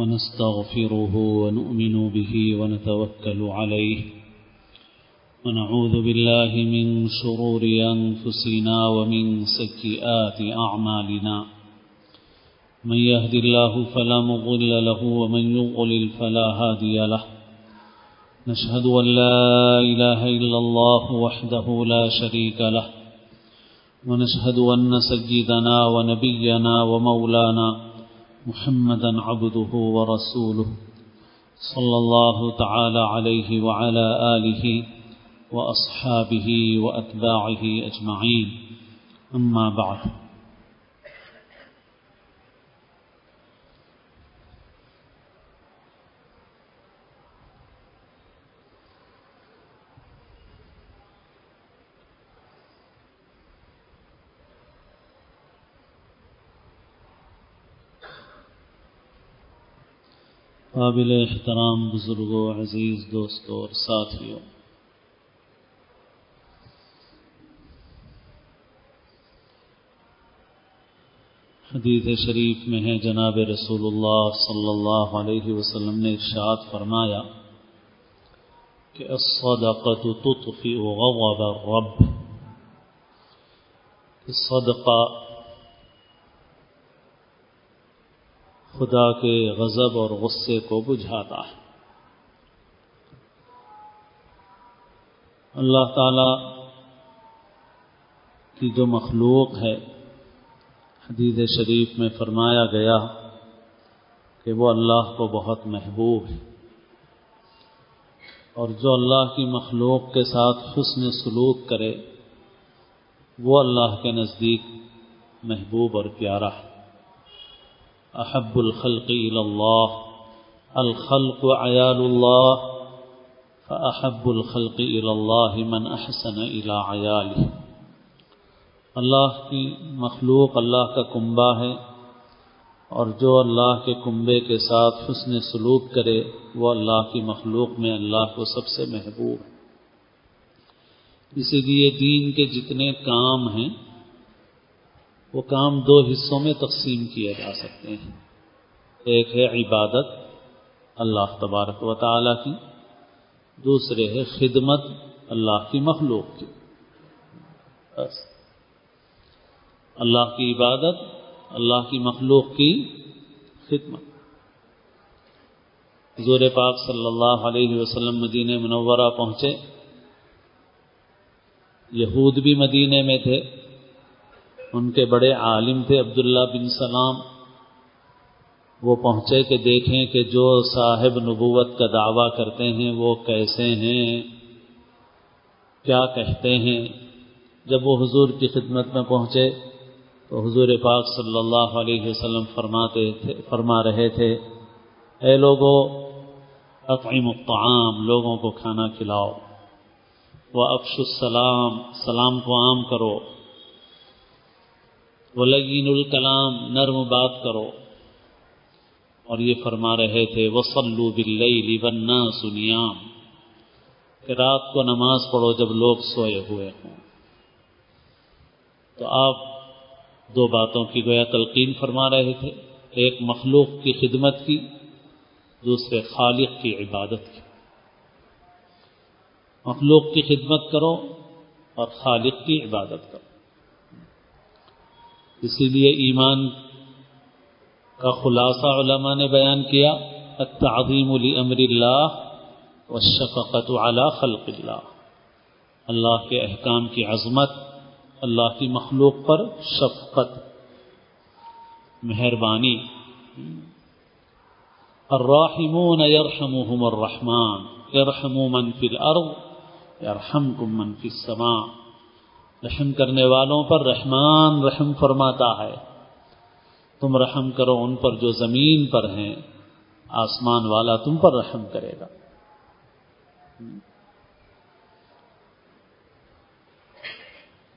ونستغفره ونؤمن به ونتوكل عليه ونعوذ بالله من شرور أنفسنا ومن سيئات أعمالنا من يهد الله فلا مضل له ومن يضلل فلا هادي له نشهد أن لا إله إلا الله وحده لا شريك له ونشهد أن سيدنا ونبينا ومولانا محمدا عبده ورسوله صلى الله تعالى عليه وعلى آله وأصحابه وأتباعه أجمعين. أما بعد. قابل احترام بزرگوں عزیز دوستوں اور ساتھیوں۔ حدیث شریف میں ہے، جناب رسول اللہ صلی اللہ علیہ وسلم نے ارشاد فرمایا کہ الصدقۃ تطفئ غضب الرب۔ صدقہ خدا کے غضب اور غصے کو بجھاتا ہے۔ اللہ تعالی کی جو مخلوق ہے، حدیث شریف میں فرمایا گیا کہ وہ اللہ کو بہت محبوب ہے۔ اور جو اللہ کی مخلوق کے ساتھ حسن سلوک کرے، وہ اللہ کے نزدیک محبوب اور پیارا ہے۔ احب الخلق الى الله. الخلق عيال الله. فأحب الخلق الى الله من احسن الى عياله. اللہ کی مخلوق اللہ کا کنبہ ہے اور جو اللہ کے کنبے کے ساتھ حسن سلوک کرے وہ اللہ کی مخلوق میں اللہ کو سب سے محبوب ہے۔ اسی لیے دین کے جتنے کام ہیں وہ کام دو حصوں میں تقسیم کیے جا سکتے ہیں۔ ایک ہے عبادت، اللہ تبارک و تعالی کی۔ دوسرے ہے خدمت، اللہ کی مخلوق کی۔ بس۔ اللہ کی عبادت، اللہ کی مخلوق کی خدمت۔ حضور پاک صلی اللہ علیہ وسلم مدینہ منورہ پہنچے۔ یہود بھی مدینے میں تھے۔ ان کے بڑے عالم تھے عبداللہ بن سلام۔ وہ پہنچے کہ دیکھیں کہ جو صاحب نبوت کا دعویٰ کرتے ہیں وہ کیسے ہیں، کیا کہتے ہیں۔ جب وہ حضور کی خدمت میں پہنچے تو حضور پاک صلی اللہ علیہ وسلم فرماتے تھے، فرما رہے تھے، اے لوگوں اقیم الطعام، لوگوں کو کھانا کھلاؤ۔ وہ افش السلام، سلام کو عام کرو۔ ولین الکلام، نرم بات کرو۔ اور یہ فرما رہے تھے وسلو بل بنا سنیام کہ رات کو نماز پڑھو جب لوگ سوئے ہوئے ہوں۔ تو آپ دو باتوں کی گویا تلقین فرما رہے تھے۔ ایک مخلوق کی خدمت کی، دوسرے خالق کی عبادت کی۔ مخلوق کی خدمت کرو اور خالق کی عبادت کرو۔ اسی لیے ایمان کا خلاصہ علماء نے بیان کیا، التعظیم لامر اللہ والشفقت على خلق اللہ۔ اللہ کے احکام کی عظمت، اللہ کی مخلوق پر شفقت۔ مہربانی۔ الراحمون يرحمهم الرحمن يرحم من في الارض يرحمكم من في السماء۔ رحم کرنے والوں پر رحمان رحم فرماتا ہے۔ تم رحم کرو ان پر جو زمین پر ہیں، آسمان والا تم پر رحم کرے گا۔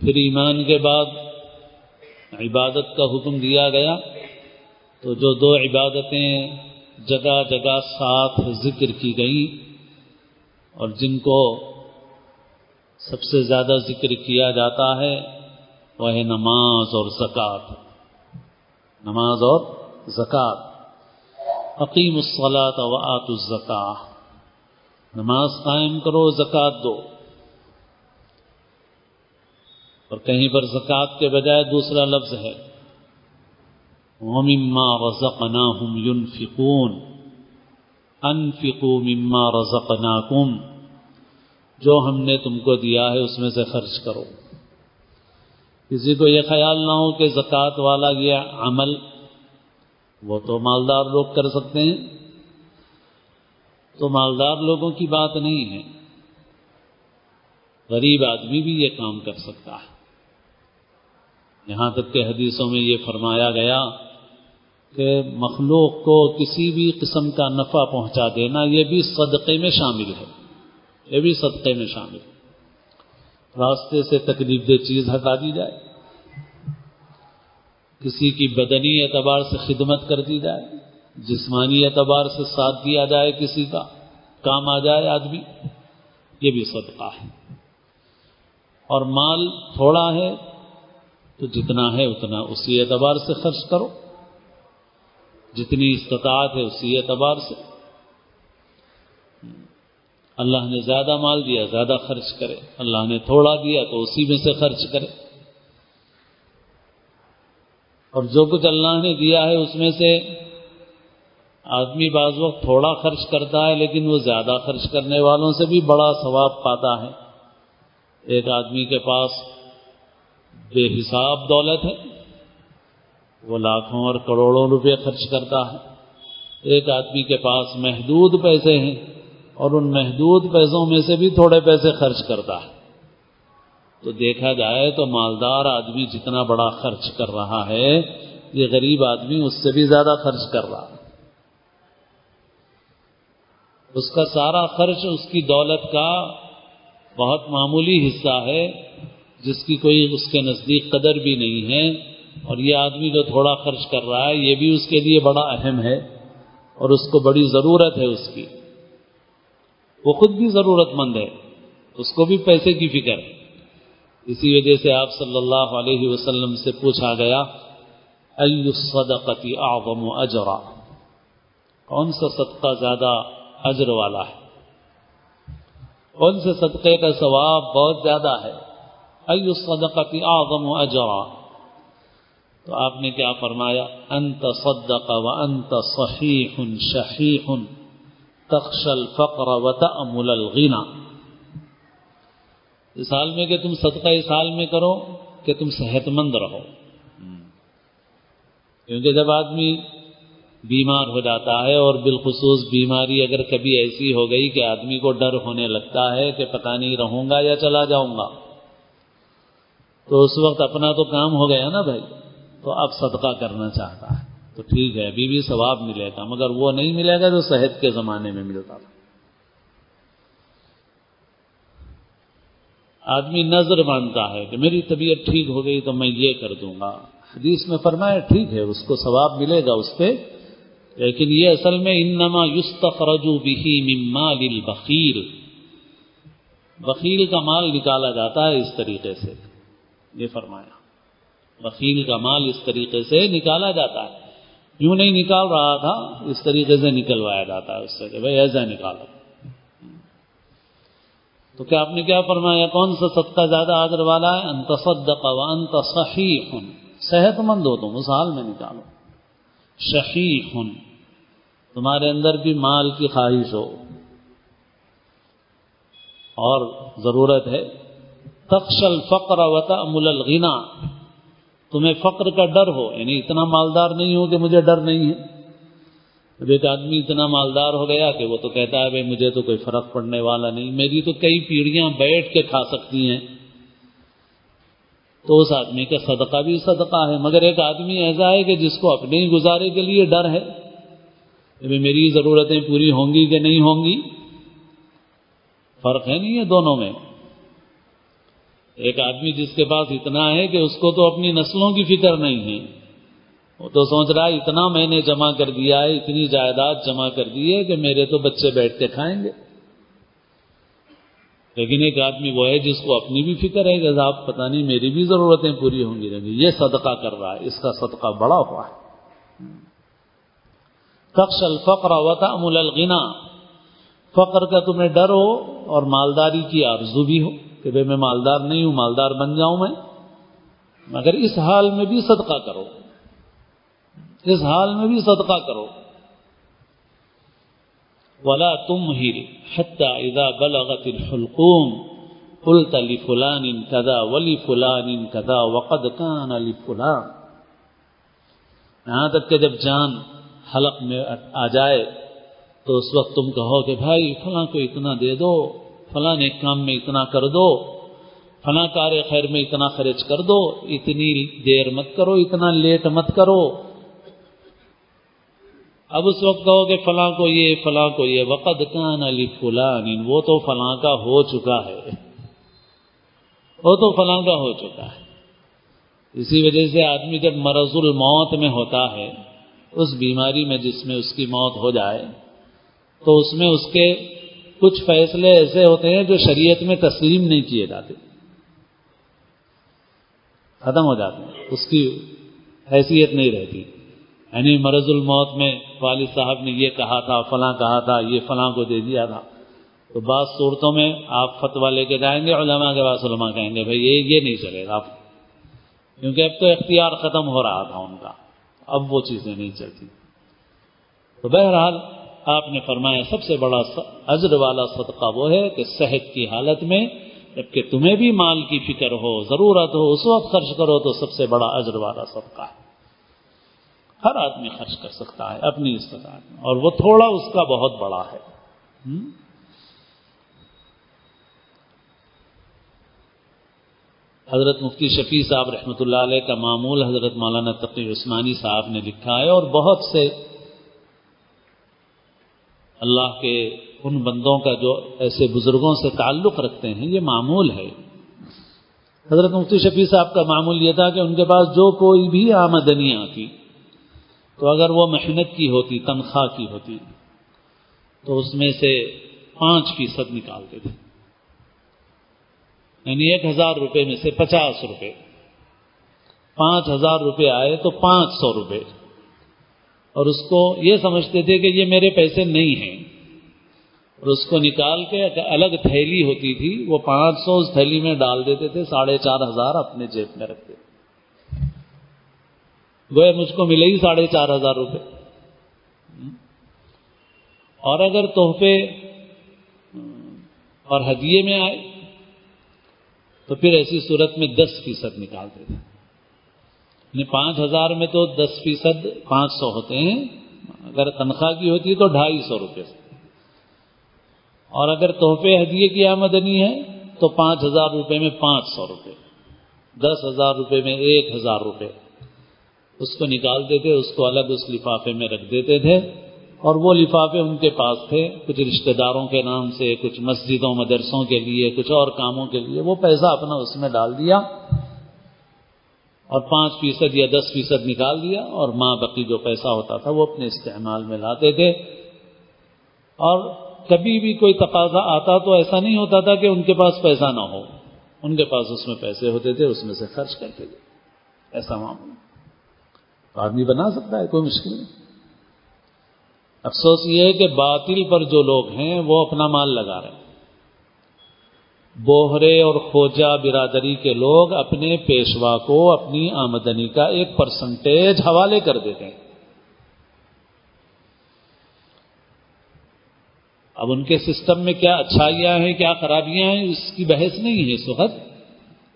پھر ایمان کے بعد عبادت کا حکم دیا گیا۔ تو جو دو عبادتیں جگہ جگہ ساتھ ذکر کی گئیں اور جن کو سب سے زیادہ ذکر کیا جاتا ہے وہ ہے نماز اور زکوٰۃ نماز اور زکوٰۃ عقیم الصلاۃ و آت نماز قائم کرو زکوٰۃ دو۔ اور کہیں پر زکوٰۃ کے بجائے دوسرا لفظ ہے۔ ومما رزقناهم ينفقون۔ انفقوا مما رزقناكم۔ جو ہم نے تم کو دیا ہے اس میں سے خرچ کرو۔ کسی کو یہ خیال نہ ہو کہ زکوٰۃ والا یہ عمل وہ تو مالدار لوگ کر سکتے ہیں۔ تو مالدار لوگوں کی بات نہیں ہے۔ غریب آدمی بھی یہ کام کر سکتا ہے۔ یہاں تک کہ حدیثوں میں یہ فرمایا گیا کہ مخلوق کو کسی بھی قسم کا نفع پہنچا دینا یہ بھی صدقے میں شامل ہے۔ یہ بھی صدقے میں شامل راستے سے تکلیف دہ چیز ہٹا دی جائے۔ کسی کی بدنی اعتبار سے خدمت کر دی جائے۔ جسمانی اعتبار سے ساتھ دیا جائے کسی کا۔ کام آ جائے آدمی۔ یہ بھی صدقہ ہے۔ اور مال تھوڑا ہے تو جتنا ہے اتنا اسی اعتبار سے خرچ کرو۔ جتنی استطاعت ہے اسی اعتبار سے۔ اللہ نے زیادہ مال دیا، زیادہ خرچ کرے۔ اللہ نے تھوڑا دیا تو اسی میں سے خرچ کرے۔ اور جو کچھ اللہ نے دیا ہے اس میں سے آدمی بعض وقت تھوڑا خرچ کرتا ہے لیکن وہ زیادہ خرچ کرنے والوں سے بھی بڑا ثواب پاتا ہے۔ ایک آدمی کے پاس بے حساب دولت ہے، وہ لاکھوں اور کروڑوں روپے خرچ کرتا ہے۔ ایک آدمی کے پاس محدود پیسے ہیں اور ان محدود پیسوں میں سے بھی تھوڑے پیسے خرچ کرتا ہے۔ تو دیکھا جائے تو مالدار آدمی جتنا بڑا خرچ کر رہا ہے، یہ غریب آدمی اس سے بھی زیادہ خرچ کر رہا ہے۔ اس کا سارا خرچ اس کی دولت کا بہت معمولی حصہ ہے، جس کی کوئی اس کے نزدیک قدر بھی نہیں ہے۔ اور یہ آدمی جو تھوڑا خرچ کر رہا ہے، یہ بھی اس کے لیے بڑا اہم ہے اور اس کو بڑی ضرورت ہے اس کی۔ وہ خود بھی ضرورت مند ہے، اس کو بھی پیسے کی فکر۔ ہے اسی وجہ سے آپ صلی اللہ علیہ وسلم سے پوچھا گیا الصدقتی اعظم اجرا؟ کون سا صدقہ زیادہ اجر والا ہے؟ کون سے صدقے کا ثواب بہت زیادہ ہے؟ الصدقتی اعظم اجرا؟ تو آپ نے کیا فرمایا؟ انت صدق و انت صحیح شحیح. تخشل فقر و تمل الغنا اس حال میں کہ تم صدقہ اس حال میں کرو کہ تم صحت مند رہو۔ کیونکہ جب آدمی بیمار ہو جاتا ہے اور بالخصوص بیماری اگر کبھی ایسی ہو گئی کہ آدمی کو ڈر ہونے لگتا ہے کہ پتہ نہیں رہوں گا یا چلا جاؤں گا، تو اس وقت اپنا تو کام ہو گیا نا بھائی، تو اب صدقہ کرنا چاہتا ہے۔ تو ٹھیک ہے، ابھی بھی ثواب ملے گا مگر وہ نہیں ملے گا جو صحت کے زمانے میں ملتا۔ تھا آدمی نظر مانتا ہے کہ میری طبیعت ٹھیک ہو گئی تو میں یہ کر دوں گا۔ حدیث میں فرمایا، ٹھیک ہے، اس کو ثواب ملے گا اس پہ، لیکن یہ اصل میں انما یستخرجو بھی مال البخیل۔ بخیل کا مال نکالا جاتا ہے اس طریقے سے۔ یہ فرمایا وکیل کا مال اس طریقے سے نکالا جاتا ہے۔ یوں نہیں نکال رہا تھا، اس طریقے سے نکلوایا جاتا ہے اس سے کہ بھائی ایسا نکالو تو کیا آپ نے کیا فرمایا؟ کون سا صدقہ زیادہ آدر والا ہے؟ انت صدق و صحیح۔ صحت مند ہو تم، اس حال میں نکالو۔ شہی تمہارے اندر بھی مال کی خواہش ہو۔ اور ضرورت ہے۔ تخشل فقر و تمل الغنا تمہیں فقر کا ڈر ہو یعنی اتنا مالدار نہیں ہو کہ مجھے ڈر نہیں ہے۔ اب ایک آدمی اتنا مالدار ہو گیا کہ وہ تو کہتا ہے، بھائی مجھے تو کوئی فرق پڑنے والا نہیں، میری تو کئی پیڑھیاں بیٹھ کے کھا سکتی ہیں۔ تو اس آدمی کا صدقہ بھی صدقہ ہے۔ مگر ایک آدمی ایسا ہے کہ جس کو اپنے ہی گزارے کے لیے ڈر ہے۔ کہ میری ضرورتیں پوری ہوں گی کہ نہیں ہوں گی؟ فرق ہے نہیں ہے دونوں میں۔ ایک آدمی جس کے پاس اتنا ہے کہ اس کو تو اپنی نسلوں کی فکر نہیں ہے۔ وہ تو سوچ رہا ہے، اتنا میں نے جمع کر دیا ہے، اتنی جائیداد جمع کر دی ہے کہ میرے تو بچے بیٹھ کے کھائیں گے۔ لیکن ایک آدمی وہ ہے جس کو اپنی بھی فکر ہے کہ صاحب، پتہ نہیں، میری بھی ضرورتیں پوری ہوں گی۔ یہ صدقہ کر رہا ہے، اس کا صدقہ بڑا ہوا ہے۔ تخش الفقر و تعمل الغنا۔ فقر کا تمہیں ڈر ہو اور مالداری کی آرزو بھی ہو۔ کہ بھائی میں مالدار نہیں ہوں، مالدار بن جاؤں میں۔ مگر اس حال میں بھی صدقہ کرو۔ اس حال میں بھی صدقہ کرو۔ ولا تم ہل حتى اذا بلغت الحلقوم قلت لفلان كذا ولفلان كذا وقد كان لفلان۔ یہاں تک کہ جب جان حلق میں آ جائے تو اس وقت تم کہو کہ بھائی فلاں کو اتنا دے دو۔ فلاں ایک کام میں اتنا کر دو، فلاں کار خیر میں اتنا خرچ کر دو، اتنی دیر مت کرو، اتنا لیٹ مت کرو۔ اب اس وقت کہو کہ فلاں کو یہ، فلاں کو یہ وقت کان علی فلان وہ تو فلاں کا ہو چکا ہے۔ وہ تو فلاں کا ہو چکا ہے۔ اسی وجہ سے آدمی جب مرض الموت میں ہوتا ہے، اس بیماری میں جس میں اس کی موت ہو جائے، تو اس میں اس کے کچھ فیصلے ایسے ہوتے ہیں جو شریعت میں تسلیم نہیں کیے جاتے۔ ختم ہو جاتے ہیں۔ اس کی حیثیت نہیں رہتی۔ یعنی مرض الموت میں والد صاحب نے یہ کہا تھا، فلاں کہا تھا، یہ فلاں کو دے دیا تھا۔ تو بعض صورتوں میں آپ فتوا لے کے جائیں گے، علماء کے بعض علماء کہیں گے، بھائی، یہ یہ نہیں چلے گا۔ آپ کیونکہ اب تو اختیار ختم ہو رہا تھا ان کا۔ اب وہ چیزیں نہیں چلتی۔ تو بہرحال آپ نے فرمایا سب سے بڑا اجر والا صدقہ وہ ہے کہ صحت کی حالت میں، جبکہ تمہیں بھی مال کی فکر ہو، ضرورت ہو، اس وقت خرچ کرو تو سب سے بڑا اجر والا صدقہ ہے۔ ہر آدمی خرچ کر سکتا ہے اپنی استطاعت میں، اور وہ تھوڑا اس کا بہت بڑا ہے۔ حضرت مفتی شفیع صاحب رحمۃ اللہ علیہ کا معمول حضرت مولانا تقی عثمانی صاحب نے لکھا ہے، اور بہت سے اللہ کے ان بندوں کا جو ایسے بزرگوں سے تعلق رکھتے ہیں، یہ معمول ہے۔ حضرت مفتی شفیع صاحب کا معمول یہ تھا کہ ان کے پاس جو کوئی بھی آمدنی آتی تو اگر وہ محنت کی ہوتی، تنخواہ کی ہوتی، تو اس میں سے پانچ فیصد نکالتے تھے۔ یعنی ایک ہزار روپے میں سے پچاس روپے۔ پانچ ہزار روپے آئے تو پانچ سو روپے۔ اور اس کو یہ سمجھتے تھے کہ یہ میرے پیسے نہیں ہیں۔ اور اس کو نکال کے الگ تھیلی ہوتی تھی، وہ پانچ سو اس تھیلی میں ڈال دیتے تھے، ساڑھے چار ہزار اپنے جیب میں رکھتے۔ گوئے مجھ کو ملے ہی ساڑھے چار ہزار روپے۔ اور اگر تحفے اور ہدیے میں آئے، تو پھر ایسی صورت میں دس فیصد نکالتے تھے یعنی پانچ ہزار میں تو دس فیصد پانچ سو ہوتے ہیں۔ اگر تنخواہ کی ہوتی ہے تو ڈھائی سو روپے۔ سے اور اگر تحفے ہدیے کی آمدنی ہے تو پانچ ہزار روپے میں پانچ سو روپے۔ دس ہزار روپے میں ایک ہزار روپے۔ اس کو نکالتے تھے اس کو الگ اس لفافے میں رکھ دیتے تھے۔ اور وہ لفافے ان کے پاس تھے۔ کچھ رشتہ داروں کے نام سے، کچھ مسجدوں، مدرسوں کے لیے، کچھ اور کاموں کے لیے وہ پیسہ اپنا اس میں ڈال دیا۔ اور پانچ فیصد یا دس فیصد نکال دیا اور ماں بقی جو پیسہ ہوتا تھا وہ اپنے استعمال میں لاتے تھے۔ اور کبھی بھی کوئی تقاضا آتا تو ایسا نہیں ہوتا تھا کہ ان کے پاس پیسہ نہ ہو۔ ان کے پاس اس میں پیسے ہوتے تھے، اس میں سے خرچ کرتے تھے۔ ایسا معاملہ۔ آدمی بنا سکتا ہے، کوئی مشکل نہیں۔ افسوس یہ ہے کہ باطل پر جو لوگ ہیں وہ اپنا مال لگا رہے ہیں۔ بوہرے اور خوجا برادری کے لوگ اپنے پیشوا کو اپنی آمدنی کا ایک پرسنٹیج حوالے کر دیتے ہیں۔ اب ان کے سسٹم میں کیا اچھائیاں ہیں، کیا خرابیاں ہیں، اس کی بحث نہیں ہے اس وقت۔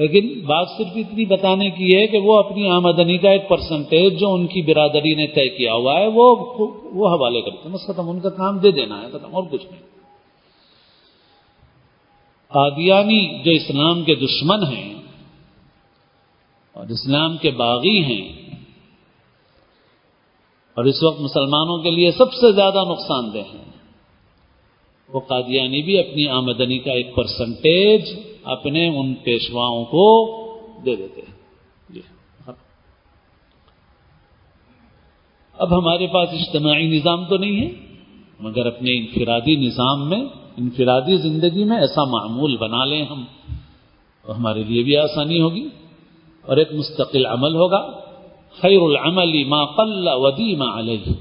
لیکن بات صرف اتنی بتانے کی ہے کہ وہ اپنی آمدنی کا ایک پرسنٹیج جو ان کی برادری نے طے کیا ہوا ہے، وہ وہ حوالے کرتے ہیں۔ بس ختم، ان کا کام دے دینا ہے، ختم، اور کچھ نہیں۔ قادیانی جو اسلام کے دشمن ہیں اور اسلام کے باغی ہیں اور اس وقت مسلمانوں کے لیے سب سے زیادہ نقصان دہ ہیں، وہ قادیانی بھی اپنی آمدنی کا ایک پرسنٹیج اپنے ان پیشواؤں کو دے دیتے ہیں۔ جی۔ اب ہمارے پاس اجتماعی نظام تو نہیں ہے، مگر اپنے انفرادی نظام میں انفرادی زندگی میں ایسا معمول بنا لیں ہم، تو ہمارے لیے بھی آسانی ہوگی اور ایک مستقل عمل ہوگا۔ خیر العمل ما قل ودی ما علیہ۔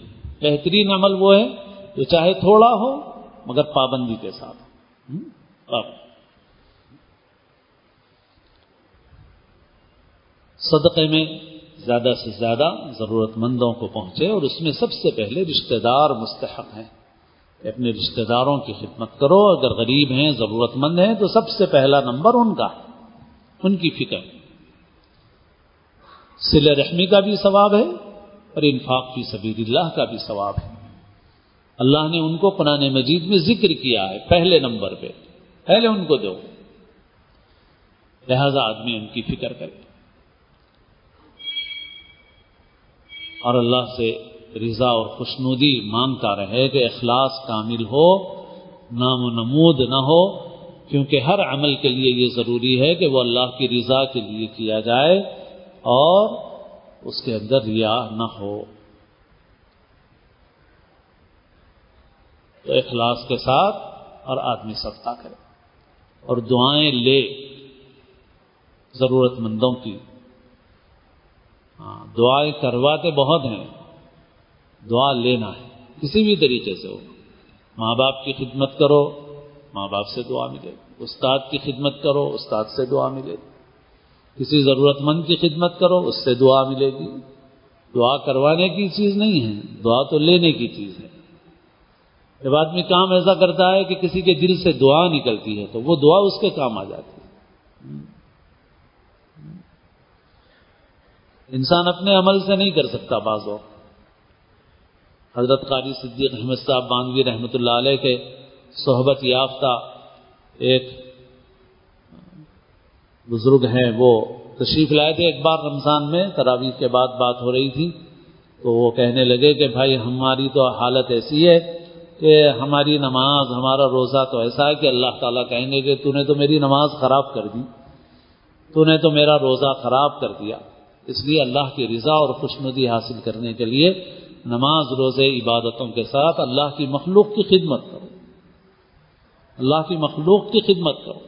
بہترین عمل وہ ہے جو چاہے تھوڑا ہو، مگر پابندی کے ساتھ۔ صدقے میں زیادہ سے زیادہ ضرورت مندوں کو پہنچے اور اس میں سب سے پہلے رشتہ دار مستحق ہیں۔ اپنے رشتہ داروں کی خدمت کرو، اگر غریب ہیں، ضرورت مند ہیں، تو سب سے پہلا نمبر ان کا ان کی فکر۔ سل رحمی کا بھی ثواب ہے اور انفاق کی سبیر اللہ کا بھی ثواب ہے۔ اللہ نے ان کو قرآن مجید میں ذکر کیا ہے، پہلے نمبر پہ۔ پہلے ان کو دو۔ لہذا آدمی ان کی فکر کرے۔ اور اللہ سے رضا اور خوشنودی مانگتا رہے کہ اخلاص کامل ہو، نام و نمود نہ ہو، کیونکہ ہر عمل کے لیے یہ ضروری ہے کہ وہ اللہ کی رضا کے لیے کیا جائے اور اس کے اندر ریا نہ ہو۔ تو اخلاص کے ساتھ اور آدمی سبتا کرے اور دعائیں لے ضرورت مندوں کی۔ ہاں دعائیں کرواتے بہت ہیں۔ دعا لینا ہے، کسی بھی طریقے سے ہو۔ ماں باپ کی خدمت کرو، ماں باپ سے دعا ملے۔ استاد کی خدمت کرو، استاد سے دعا ملے۔ کسی ضرورت مند کی خدمت کرو، اس سے دعا ملے گی۔ دعا کروانے کی چیز نہیں ہے، دعا تو لینے کی چیز ہے۔ جب آدمی کام ایسا کرتا ہے کہ کسی کے دل سے دعا نکلتی ہے، تو وہ دعا اس کے کام آ جاتی ہے۔ انسان اپنے عمل سے نہیں کر سکتا، بعض وقت حضرت قاری صدیق احمد صاحب بانوی رحمۃ اللہ علیہ کے صحبت یافتہ ایک بزرگ ہیں، وہ تشریف لائے تھے ایک بار رمضان میں، تراویح کے بعد بات ہو رہی تھی، تو وہ کہنے لگے کہ بھائی ہماری تو حالت ایسی ہے کہ ہماری نماز، ہمارا روزہ تو ایسا ہے کہ اللہ تعالیٰ کہیں گے کہ تو نے تو میری نماز خراب کر دی، تو نے تو میرا روزہ خراب کر دیا، اس لیے اللہ کی رضا اور خوشنودی حاصل کرنے کے لیے نماز روزے عبادتوں کے ساتھ اللہ کی مخلوق کی خدمت کرو۔ اللہ کی مخلوق کی خدمت کرو۔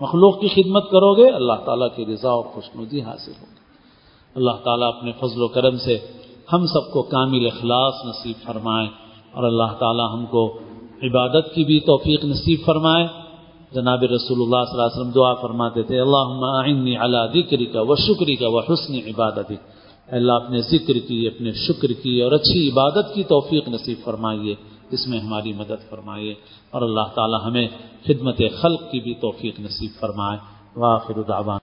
مخلوق کی خدمت کرو گے، اللہ تعالیٰ کی رضا اور خوشنودی حاصل ہوگی۔ اللہ تعالیٰ اپنے فضل و کرم سے ہم سب کو کامل اخلاص نصیب فرمائے اور اللہ تعالیٰ ہم کو عبادت کی بھی توفیق نصیب فرمائے۔ جناب رسول اللہ صلی اللہ علیہ وسلم دعا فرماتے تھے اللہ ذکری کا و شکری کا و حسن عبادت اللہ اپنے ذکر کی، اپنے شکر کی اور اچھی عبادت کی توفیق نصیب فرمائیے، اس میں ہماری مدد فرمائیے اور اللہ تعالی ہمیں خدمت خلق کی بھی توفیق نصیب فرمائے۔ واخر دعوان